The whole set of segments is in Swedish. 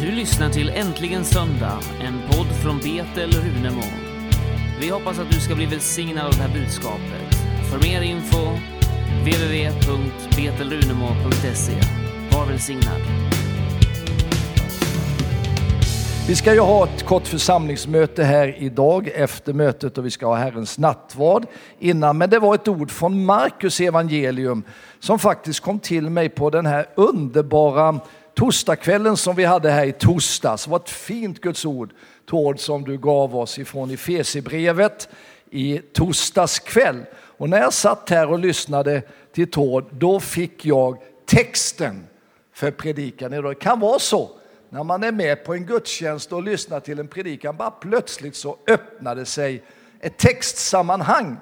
Du lyssnar till Äntligen Söndag, en podd från Betel Runemo. Vi hoppas att du ska bli välsignad av det här budskapet. För mer info www.betelrunemo.se. Var välsignad. Vi ska ju ha ett kort församlingsmöte här idag efter mötet och vi ska ha Herrens nattvard innan. Men det var ett ord från Markus evangelium som faktiskt kom till mig på den här underbara torsdagskvällen som vi hade här i torsdags. Det var ett fint Guds ord, Tord, som du gav oss ifrån Efesierbrevet i torsdags kväll. Och när jag satt här och lyssnade till Tord, då fick jag texten för predikan idag. Det kan vara så när man är med på en gudstjänst och lyssnar till en predikan, bara plötsligt så öppnade sig ett textsammanhang.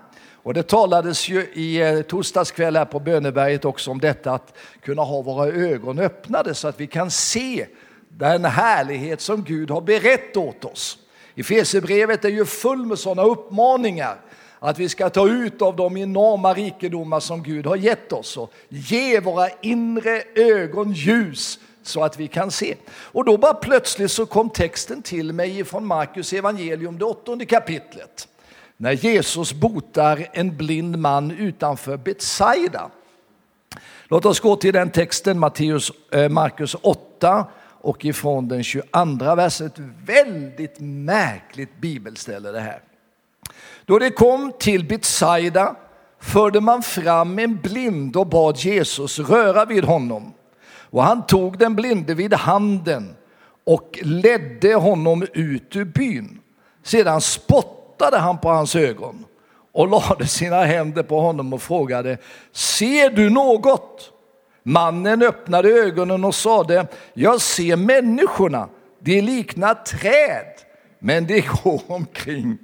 Och det talades ju i eh, torsdags kväll här på Böneberget också om detta att kunna ha våra ögon öppnade så att vi kan se den härlighet som Gud har berett åt oss. Efesierbrevet är ju full med sådana uppmaningar att vi ska ta ut av de enorma rikedomar som Gud har gett oss och ge våra inre ögon ljus så att vi kan se. Och då bara plötsligt så kom texten till mig från Markus evangelium, det åttonde kapitlet. När Jesus botar en blind man utanför Betsaida. Låt oss gå till den texten, Matteus, eh, Markus 8 och ifrån den 22 versen. Ett Väldigt märkligt bibelställe det här. Då det kom till Betsaida förde man fram en blind och bad Jesus röra vid honom. Och han tog den blinde vid handen och ledde honom ut ur byn. Sedan spottade han på hans ögon och lade sina händer på honom och frågade, ser du något? Mannen öppnade ögonen och sade, jag ser människorna, de liknar träd, men de går omkring.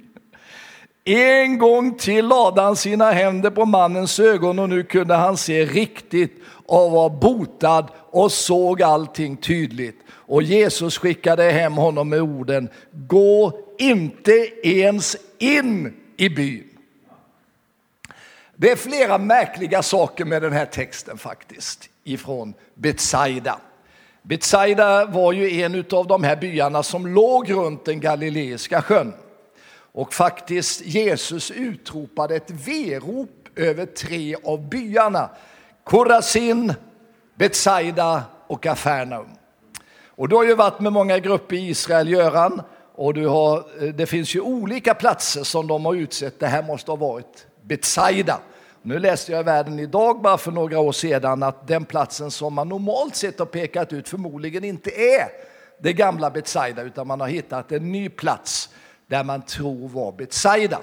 En gång till lade han sina händer på mannens ögon och nu kunde han se riktigt och var botad och såg allting tydligt. Och Jesus skickade hem honom med orden, gå inte ens in i byn. Det är flera märkliga saker med den här texten faktiskt, ifrån Betsaida. Betsaida var ju en av de här byarna som låg runt den galileiska sjön. Och faktiskt Jesus utropade ett verop över tre av byarna. Korasin, Betsaida och Kafarnaum. Och du har ju varit med många grupper i Israel, Göran, och du har, eh, det finns ju olika platser som de har utsett. Det här måste ha varit Betsaida. Nu läste jag i Världen idag, bara för några år sedan, att den platsen som man normalt sett har pekat ut förmodligen inte är det gamla Betsaida, utan man har hittat en ny plats där man tror var Betsaida.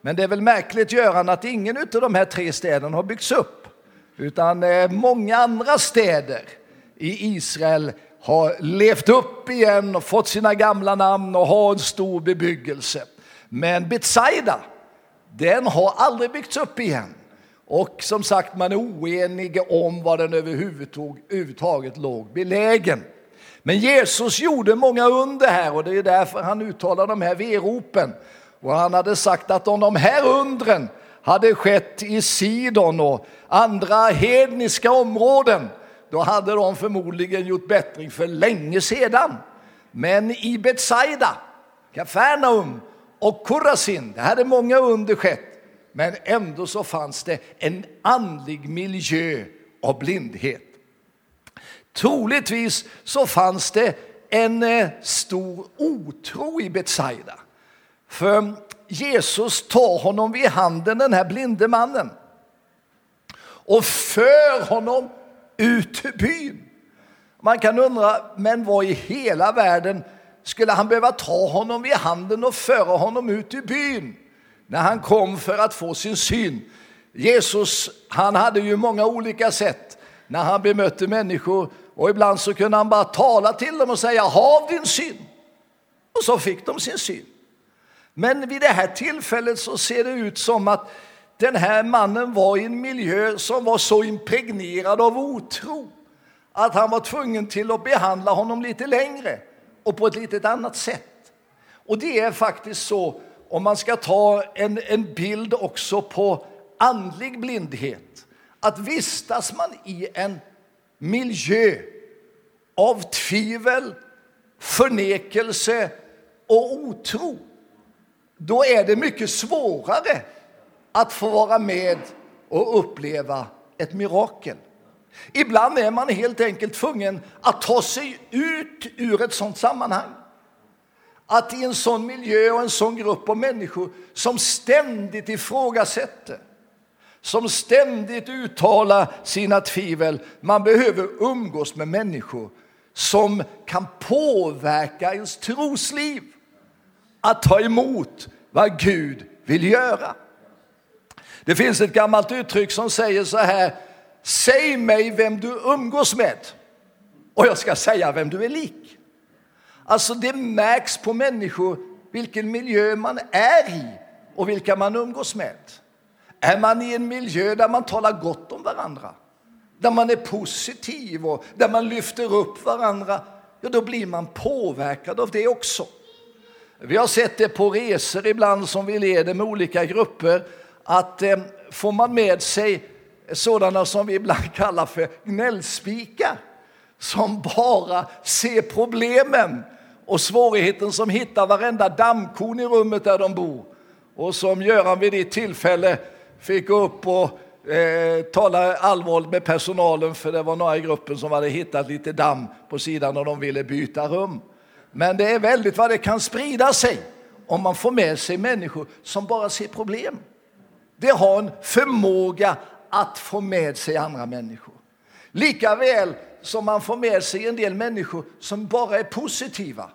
Men det är väl märkligt, Göran, att ingen av de här tre städerna har byggts upp, utan eh, många andra städer i Israel har levt upp igen och fått sina gamla namn och har en stor bebyggelse. Men Betsaida, den har aldrig byggts upp igen. Och som sagt, man är oenig om var den överhuvudtaget låg belägen. Men Jesus gjorde många under här och det är därför han uttalar de här veropen. Och han hade sagt att om de här undren hade skett i Sidon och andra hedniska områden, då hade de förmodligen gjort bättring för länge sedan. Men i Betsaida, Kafarnaum och Korasin, det hade många under skett. Men ändå så fanns det en andlig miljö av blindhet. Troligtvis så fanns det en eh, stor otro i Betsaida. För Jesus tar honom vid handen, den här blinde mannen, och för honom ut ur byn. Man kan undra, men vad i hela världen skulle han behöva ta honom vid handen och föra honom ut ur byn när han kom för att få sin syn? Jesus, han hade ju många olika sätt när han bemötte människor och ibland så kunde han bara tala till dem och säga hav din syn. Och så fick de sin syn. Men vid det här tillfället så ser det ut som att den här mannen var i en miljö som var så impregnerad av otro att han var tvungen till att behandla honom lite längre och på ett lite annat sätt. Och det är faktiskt så, om man ska ta en, en bild också på andlig blindhet, att vistas man i en miljö av tvivel förnekelse och otro, då är det mycket svårare att få vara med och uppleva ett mirakel. Ibland är man helt enkelt tvungen att ta sig ut ur ett sådant sammanhang. Att i en sån miljö och en sån grupp av människor som ständigt ifrågasätter, som ständigt uttalar sina tvivel, man behöver umgås med människor som kan påverka ens trosliv att ta emot vad Gud vill göra. Det finns ett gammalt uttryck som säger så här, säg mig vem du umgås med och jag ska säga vem du är lik. Alltså det märks på människor vilken miljö man är i och vilka man umgås med. Är man i en miljö där man talar gott om varandra, där man är positiv och där man lyfter upp varandra, ja då blir man påverkad av det också. Vi har sett det på resor ibland som vi leder med olika grupper, att eh, får man med sig sådana som vi ibland kallar för gnällspikar, som bara ser problemen och svårigheten som hittar varenda dammkorn i rummet där de bor. Och som Göran vid ett tillfälle fick gå upp och eh, tala allvarligt med personalen för det var några i gruppen som hade hittat lite damm på sidan och de ville byta rum. Men det är väldigt vad det kan sprida sig om man får med sig människor som bara ser problem. Det har en förmåga att få med sig andra människor. Lika väl som man får med sig en del människor som bara är positiva,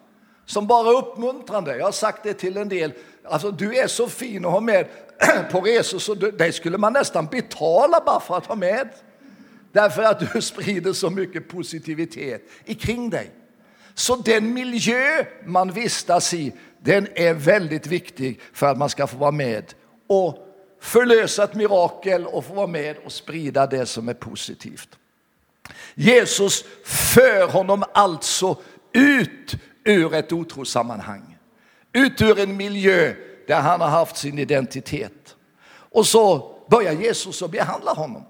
som bara är uppmuntrande. Jag har sagt det till en del, alltså du är så fin att ha med på resor så dig skulle man nästan betala bara för att ha med. Därför att du sprider så mycket positivitet kring dig. Så den miljö man vistas i, den är väldigt viktig för att man ska få vara med och förlösa ett mirakel och få vara med och sprida det som är positivt. Jesus för honom alltså ut ur ett otrosammanhang, ut ur en miljö där han har haft sin identitet. Och så börjar Jesus att behandla honom.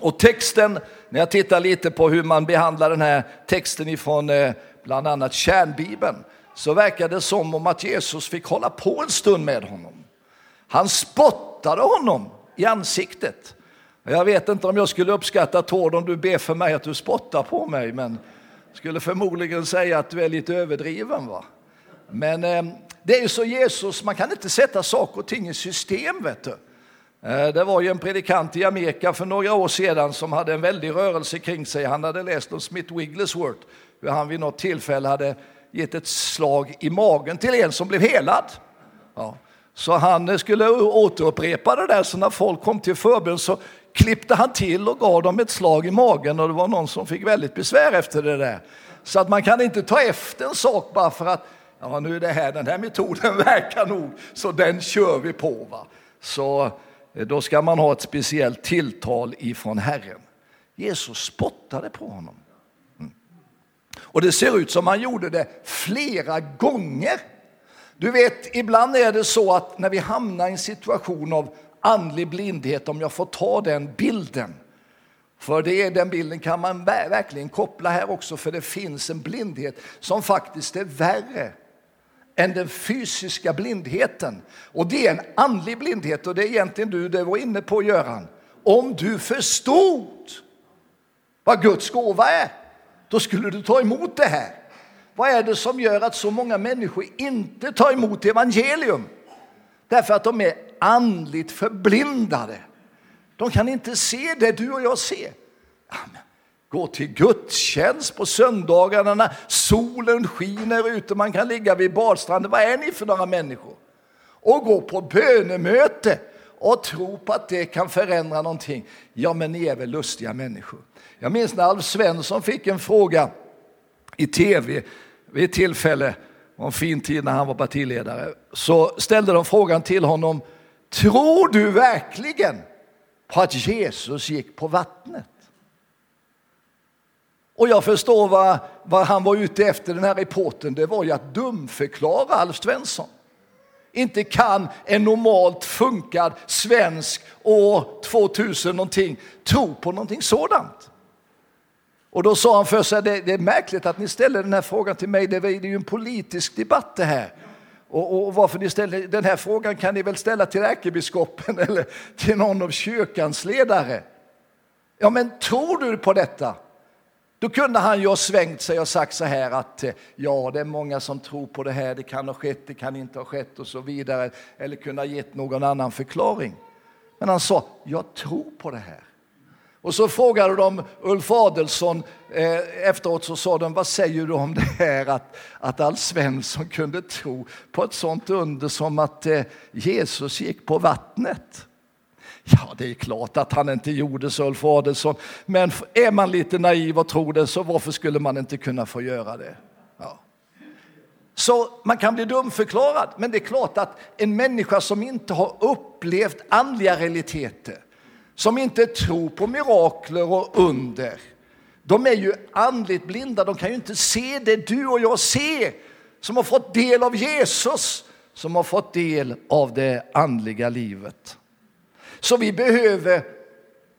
Och texten, när jag tittar lite på hur man behandlar den här texten ifrån eh, bland annat kärnbibeln, så verkar det som om att Jesus fick hålla på en stund med honom. Han spottade honom i ansiktet. Jag vet inte om jag skulle uppskatta Tord om du ber för mig att du spottar på mig, men skulle förmodligen säga att du är lite överdriven. va? Men eh, det är så Jesus, man kan inte sätta saker och ting i system. vet du. Eh, det var ju en predikant i Amerika för några år sedan som hade en väldig rörelse kring sig. Han hade läst om Smith Wigglesworth, hur han vid något tillfälle hade gett ett slag i magen till en som blev helad. Ja. Så han eh, skulle återupprepa det där, så när folk kom till förbön så klippte han till och gav dem ett slag i magen och det var någon som fick väldigt besvär efter det där. Så att man kan inte ta efter en sak bara för att ja, nu är det här, den här metoden verkar nog, så den kör vi på. Va? Så eh, då ska man ha ett speciellt tilltal ifrån Herren. Jesus spottade på honom. Mm. Och det ser ut som han gjorde det flera gånger. Du vet, ibland är det så att när vi hamnar i en situation av andlig blindhet, om jag får ta den bilden. För det är den bilden kan man verkligen koppla här också, för det finns en blindhet som faktiskt är värre än den fysiska blindheten. Och det är en andlig blindhet och det är egentligen du det var inne på Göran. Om du förstod vad Guds gåva är, då skulle du ta emot det här. Vad är det som gör att så många människor inte tar emot evangelium? Därför att de är andligt förblindade. De kan inte se det du och jag ser. Gå till gudstjänst på söndagarna när solen skiner ute, man kan ligga vid badstranden. Vad är ni för några människor? Och gå på bönemöte och tro på att det kan förändra någonting. Ja, men ni är väl lustiga människor. Jag minns när Alf Svensson fick en fråga i tv vid ett tillfälle, en fin tid när han var partiledare, så ställde de frågan till honom, tror du verkligen på att Jesus gick på vattnet? Och jag förstår vad, vad han var ute efter, den här reporten, det var ju att dumförklara Alf Svensson. Inte kan en normalt funkad svensk år 2000 någonting tro på någonting sådant. Och då sa han för sig, det, det är märkligt att ni ställer den här frågan till mig, det är ju en politisk debatt det här. Och, och, varför ni ställer den här frågan kan ni väl ställa till ärkebiskopen eller till någon av kyrkans ledare. Ja, men tror du på detta? Då kunde han ju ha svängt sig och sagt så här att eh, ja, det är många som tror på det här, det kan ha skett, det kan inte ha skett och så vidare, eller kunna ha gett någon annan förklaring. Men han sa, jag tror på det här. Och så frågade de Ulf Adelsson eh, efteråt, så sa de, vad säger du om det här att, att Alf Svensson kunde tro på ett sånt under som att eh, Jesus gick på vattnet? Ja, det är klart att han inte gjorde så, Ulf Adelsson, men är man lite naiv och tror det, så varför skulle man inte kunna få göra det? Ja. Så man kan bli dumförklarad, men det är klart att en människa som inte har upplevt andliga realiteter, som inte tror på mirakler och under, de är ju andligt blinda, de kan ju inte se det du och jag ser, som har fått del av Jesus, som har fått del av det andliga livet. Så vi behöver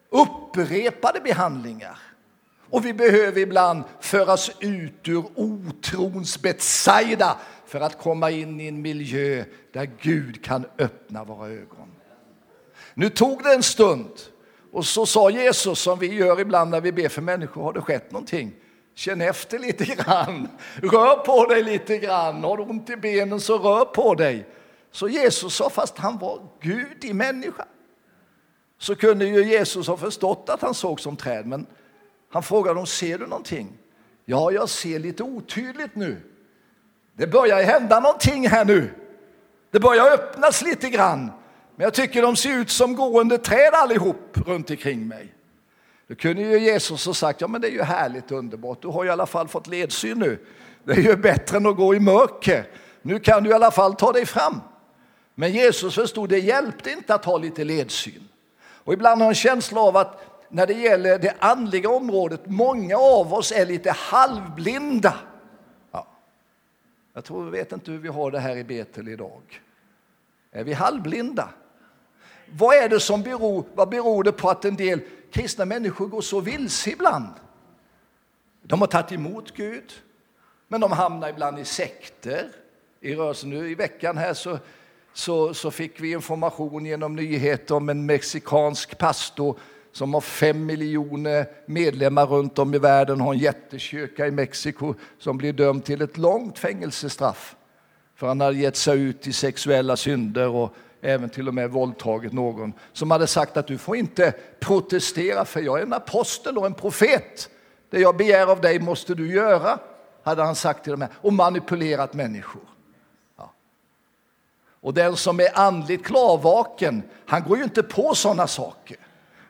upprepade behandlingar. Och vi behöver ibland föras ut ur otrons Betsaida för att komma in i en miljö där Gud kan öppna våra ögon. Nu tog det en stund och så sa Jesus som vi gör ibland när vi ber för människor, har det skett någonting? Känn efter lite grann, rör på dig lite grann, har du ont i benen så rör på dig. Så Jesus sa, fast han var Gud i människan så kunde ju Jesus ha förstått att han såg som träd, men han frågade dem, ser du någonting? Ja, jag ser lite otydligt nu. Det börjar hända någonting här nu. Det börjar öppnas lite grann. Men jag tycker de ser ut som gående träd allihop runt omkring mig. Då kunde ju Jesus ha sagt, ja men det är ju härligt underbart, du har i alla fall fått ledsyn nu. Det är ju bättre än att gå i mörker. Nu kan du i alla fall ta dig fram. Men Jesus förstod, det hjälpte inte att ha lite ledsyn. Och ibland har jag en känsla av att när det gäller det andliga området, många av oss är lite halvblinda. Ja. Jag tror, vet inte hur vi har det här i Betel idag. Är vi halvblinda? Vad är det som beror, vad beror det på att en del kristna människor går så vilse ibland? De har tagit emot Gud, men de hamnar ibland i sekter. I rörelsen nu i veckan här så så, så fick vi information genom nyheter om en mexikansk pastor som har fem miljoner medlemmar runt om i världen, har en jättekyrka i Mexiko som blir dömd till ett långt fängelsestraff för han hade gett sig ut i sexuella synder och även till och med våldtagit någon som hade sagt att du får inte protestera för jag är en apostel och en profet. Det jag begär av dig måste du göra, hade han sagt till dem här och manipulerat människor. Och den som är andligt klarvaken, han går ju inte på sådana saker.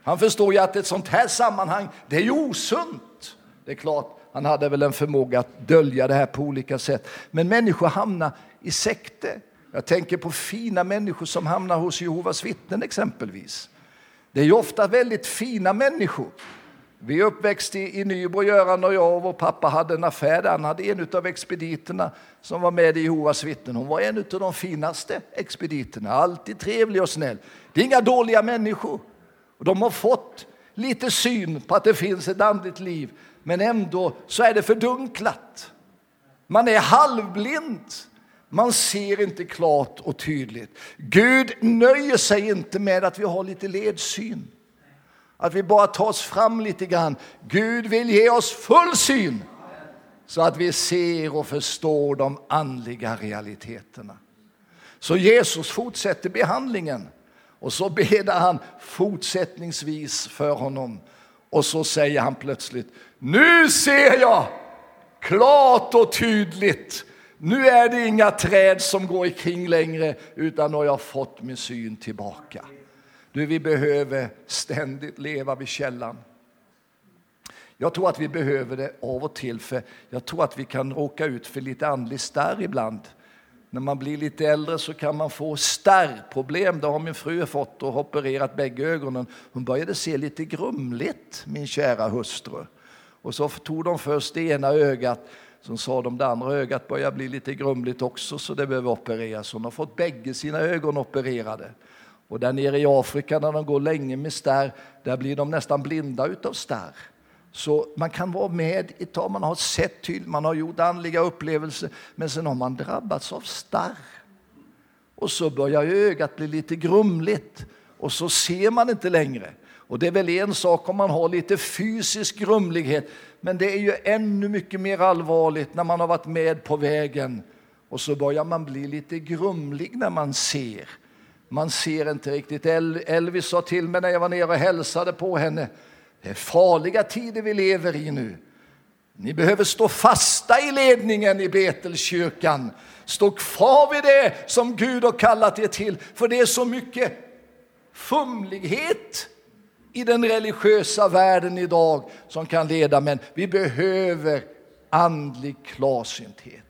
Han förstår ju att ett sånt här sammanhang, det är ju osunt. Det är klart, han hade väl en förmåga att dölja det här på olika sätt. Men människor hamnar i sekter. Jag tänker på fina människor som hamnar hos Jehovas vittnen exempelvis. Det är ju ofta väldigt fina människor vi är i, i Nybro, Göran och jag och vår pappa hade en affär där. Han hade en av expediterna som var med i Jehovas vittnen. Hon var en av de finaste expediterna, alltid trevlig och snäll. Det är inga dåliga människor. Och de har fått lite syn på att det finns ett andligt liv, men ändå så är det fördunklat. Man är halvblind. Man ser inte klart och tydligt. Gud nöjer sig inte med att vi har lite ledsyn. Att vi bara tar oss fram lite grann. Gud vill ge oss full syn så att vi ser och förstår de andliga realiteterna. Så Jesus fortsätter behandlingen och så beder han fortsättningsvis för honom. Och så säger han plötsligt, nu ser jag klart och tydligt. Nu är det inga träd som går ikring längre, utan nu har jag fått min syn tillbaka. Du, vi behöver ständigt leva vid källan. Jag tror att vi behöver det av och till, för jag tror att vi kan råka ut för lite andlig starr ibland. När man blir lite äldre så kan man få starrproblem. Det har min fru fått och opererat bägge ögonen. Hon började se lite grumligt, min kära hustru. Och så tog de först det ena ögat, så sa de det andra ögat börjar bli lite grumligt också, så det behöver opereras. Hon har fått bägge sina ögon opererade. Och där nere i Afrika när de går länge med starr, där blir de nästan blinda utav starr. Så man kan vara med ett tag, man har sett tydligt, man har gjort andliga upplevelser, men sen har man drabbats av starr. Och så börjar ögat bli lite grumligt och så ser man inte längre. Och det är väl en sak om man har lite fysisk grumlighet, men det är ju ännu mycket mer allvarligt när man har varit med på vägen och så börjar man bli lite grumlig när man ser. Man ser inte riktigt. Elvis sa till mig när jag var nere och hälsade på henne, det är farliga tider vi lever i nu. Ni behöver stå fasta i ledningen i Betelkyrkan. Stå kvar vid det som Gud har kallat er till, för det är så mycket fumlighet i den religiösa världen idag som kan leda, men vi behöver andlig klarsynthet.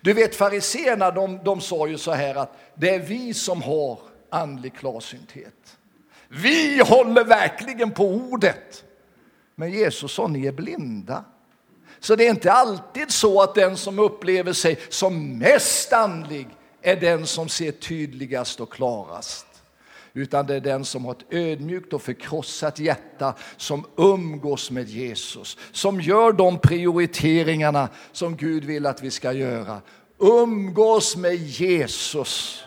Du vet fariseerna, de, de sa ju så här att det är vi som har andlig klarsynthet. Vi håller verkligen på ordet. Men Jesus sa, ni är blinda. Så det är inte alltid så att den som upplever sig som mest andlig är den som ser tydligast och klarast. Utan det är den som har ett ödmjukt och förkrossat hjärta som umgås med Jesus, som gör de prioriteringarna som Gud vill att vi ska göra. Umgås med Jesus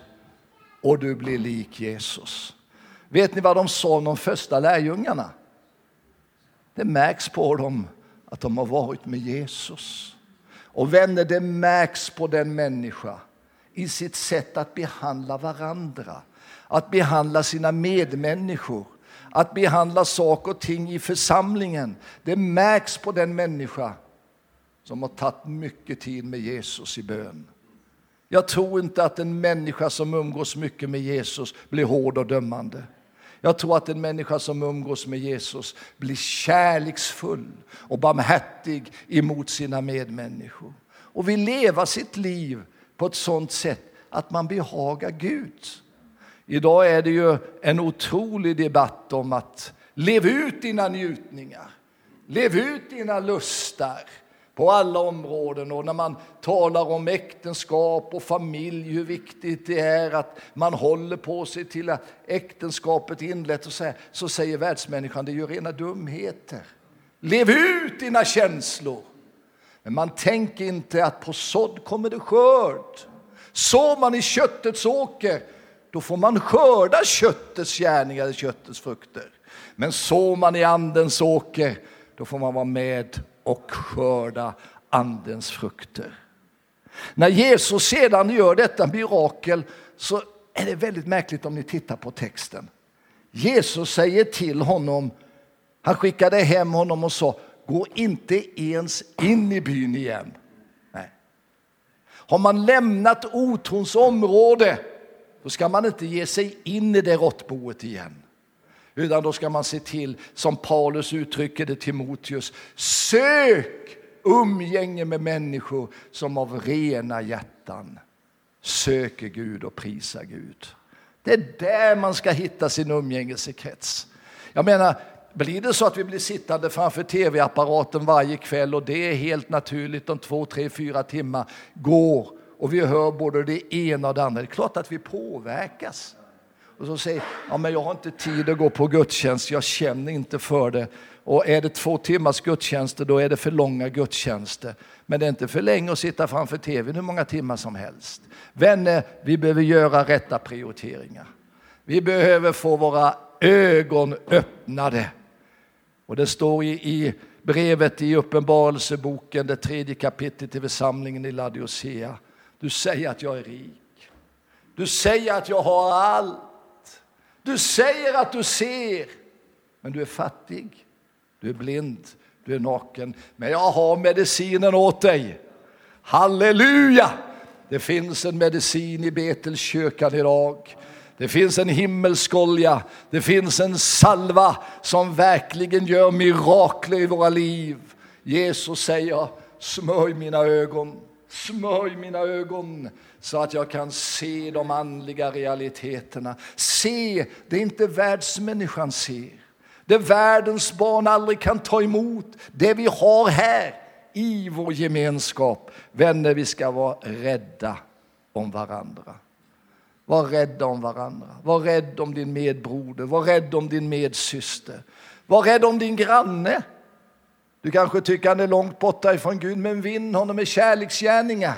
och du blir lik Jesus. Vet ni vad de sa om de första lärjungarna? Det märks på dem att de har varit med Jesus. Och vänner, det märks på den människa i sitt sätt att behandla varandra, att behandla sina medmänniskor, att behandla saker och ting i församlingen. Det märks på den människa som har tagit mycket tid med Jesus i bön. Jag tror inte att en människa som umgås mycket med Jesus blir hård och dömande. Jag tror att en människa som umgås med Jesus blir kärleksfull och barmhärtig emot sina medmänniskor och vill leva sitt liv på ett sådant sätt att man behagar Gud. Idag är det ju en otrolig debatt om att leva ut dina njutningar, lev ut dina lustar på alla områden. Och när man talar om äktenskap och familj, hur viktigt det är att man håller på sig till att äktenskapet inlett, och så, så säger världsmänniskan det är ju rena dumheter. Lev ut dina känslor. Men man tänker inte att på sådd kommer det skörd. Sår man i köttets åker, då får man skörda köttets gärningar, köttets frukter. Men sår man i andens åker, då får man vara med och skörda andens frukter. När Jesus sedan gör detta mirakel så är det väldigt märkligt om ni tittar på texten. Jesus säger till honom, han skickade hem honom och sa, gå inte ens in i byn igen. Nej. Har man lämnat otrons område, då ska man inte ge sig in i det råttboet igen. Utan då ska man se till, som Paulus uttrycker det Timoteus, sök umgänge med människor som av rena hjärtan söker Gud och prisar Gud. Det är där man ska hitta sin umgängeskrets. Jag menar, blir det så att vi blir sittande framför tv-apparaten varje kväll och det är helt naturligt om två, tre, fyra timmar går och vi hör både det ena och det andra, det är klart att vi påverkas. Och så säger ja, men jag har inte tid att gå på gudstjänst, jag känner inte för det. Och är det två timmars gudstjänster, då är det för långa gudstjänster. Men det är inte för länge att sitta framför tvn hur många timmar som helst. Vänner, vi behöver göra rätta prioriteringar. Vi behöver få våra ögon öppnade. Och det står i, i brevet i Uppenbarelseboken, det tredje kapitlet till församlingen i Laodicea. Du säger att jag är rik. Du säger att jag har allt. Du säger att du ser, men du är fattig, du är blind, du är naken. Men jag har medicinen åt dig. Halleluja! Det finns en medicin i Betelkyrkan idag. Det finns en himmelskolja, det finns en salva som verkligen gör mirakler i våra liv. Jesus säger, smörj mina ögon, smörj mina ögon så att jag kan se de andliga realiteterna. Se det är inte världsmänniskan ser. Det världens barn aldrig kan ta emot. Det vi har här i vår gemenskap. Vänner, vi ska vara rädda om varandra. Var rädda om varandra. Var rädd om din medbroder. Var rädd om din medsyster. Var rädd om din granne. Du kanske tycker han är långt borta ifrån Gud, men vinn honom med kärleksgärningar.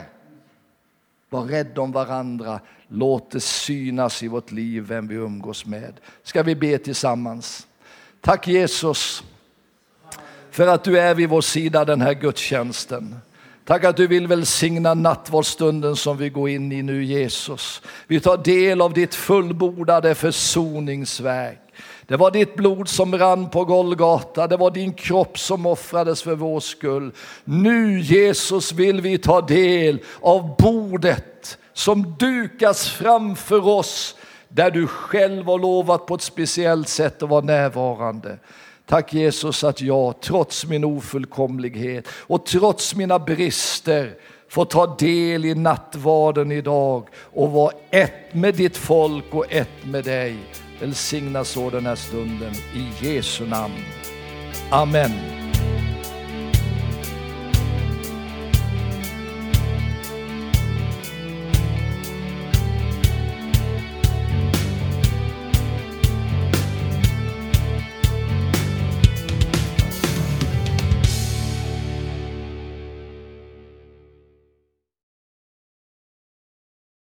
Var rädd om varandra. Låt det synas i vårt liv vem vi umgås med. Ska vi be tillsammans? Tack Jesus för att du är vid vår sida den här gudstjänsten. Tack att du vill välsigna nattvardsstunden som vi går in i nu Jesus. Vi tar del av ditt fullbordade försoningsverk. Det var ditt blod som rann på Golgata, det var din kropp som offrades för vår skull. Nu Jesus vill vi ta del av bordet som dukas framför oss där du själv har lovat på ett speciellt sätt att vara närvarande. Tack Jesus att jag, trots min ofullkomlighet och trots mina brister, får ta del i nattvarden idag och vara ett med ditt folk och ett med dig. Välsigna så den här stunden i Jesu namn. Amen.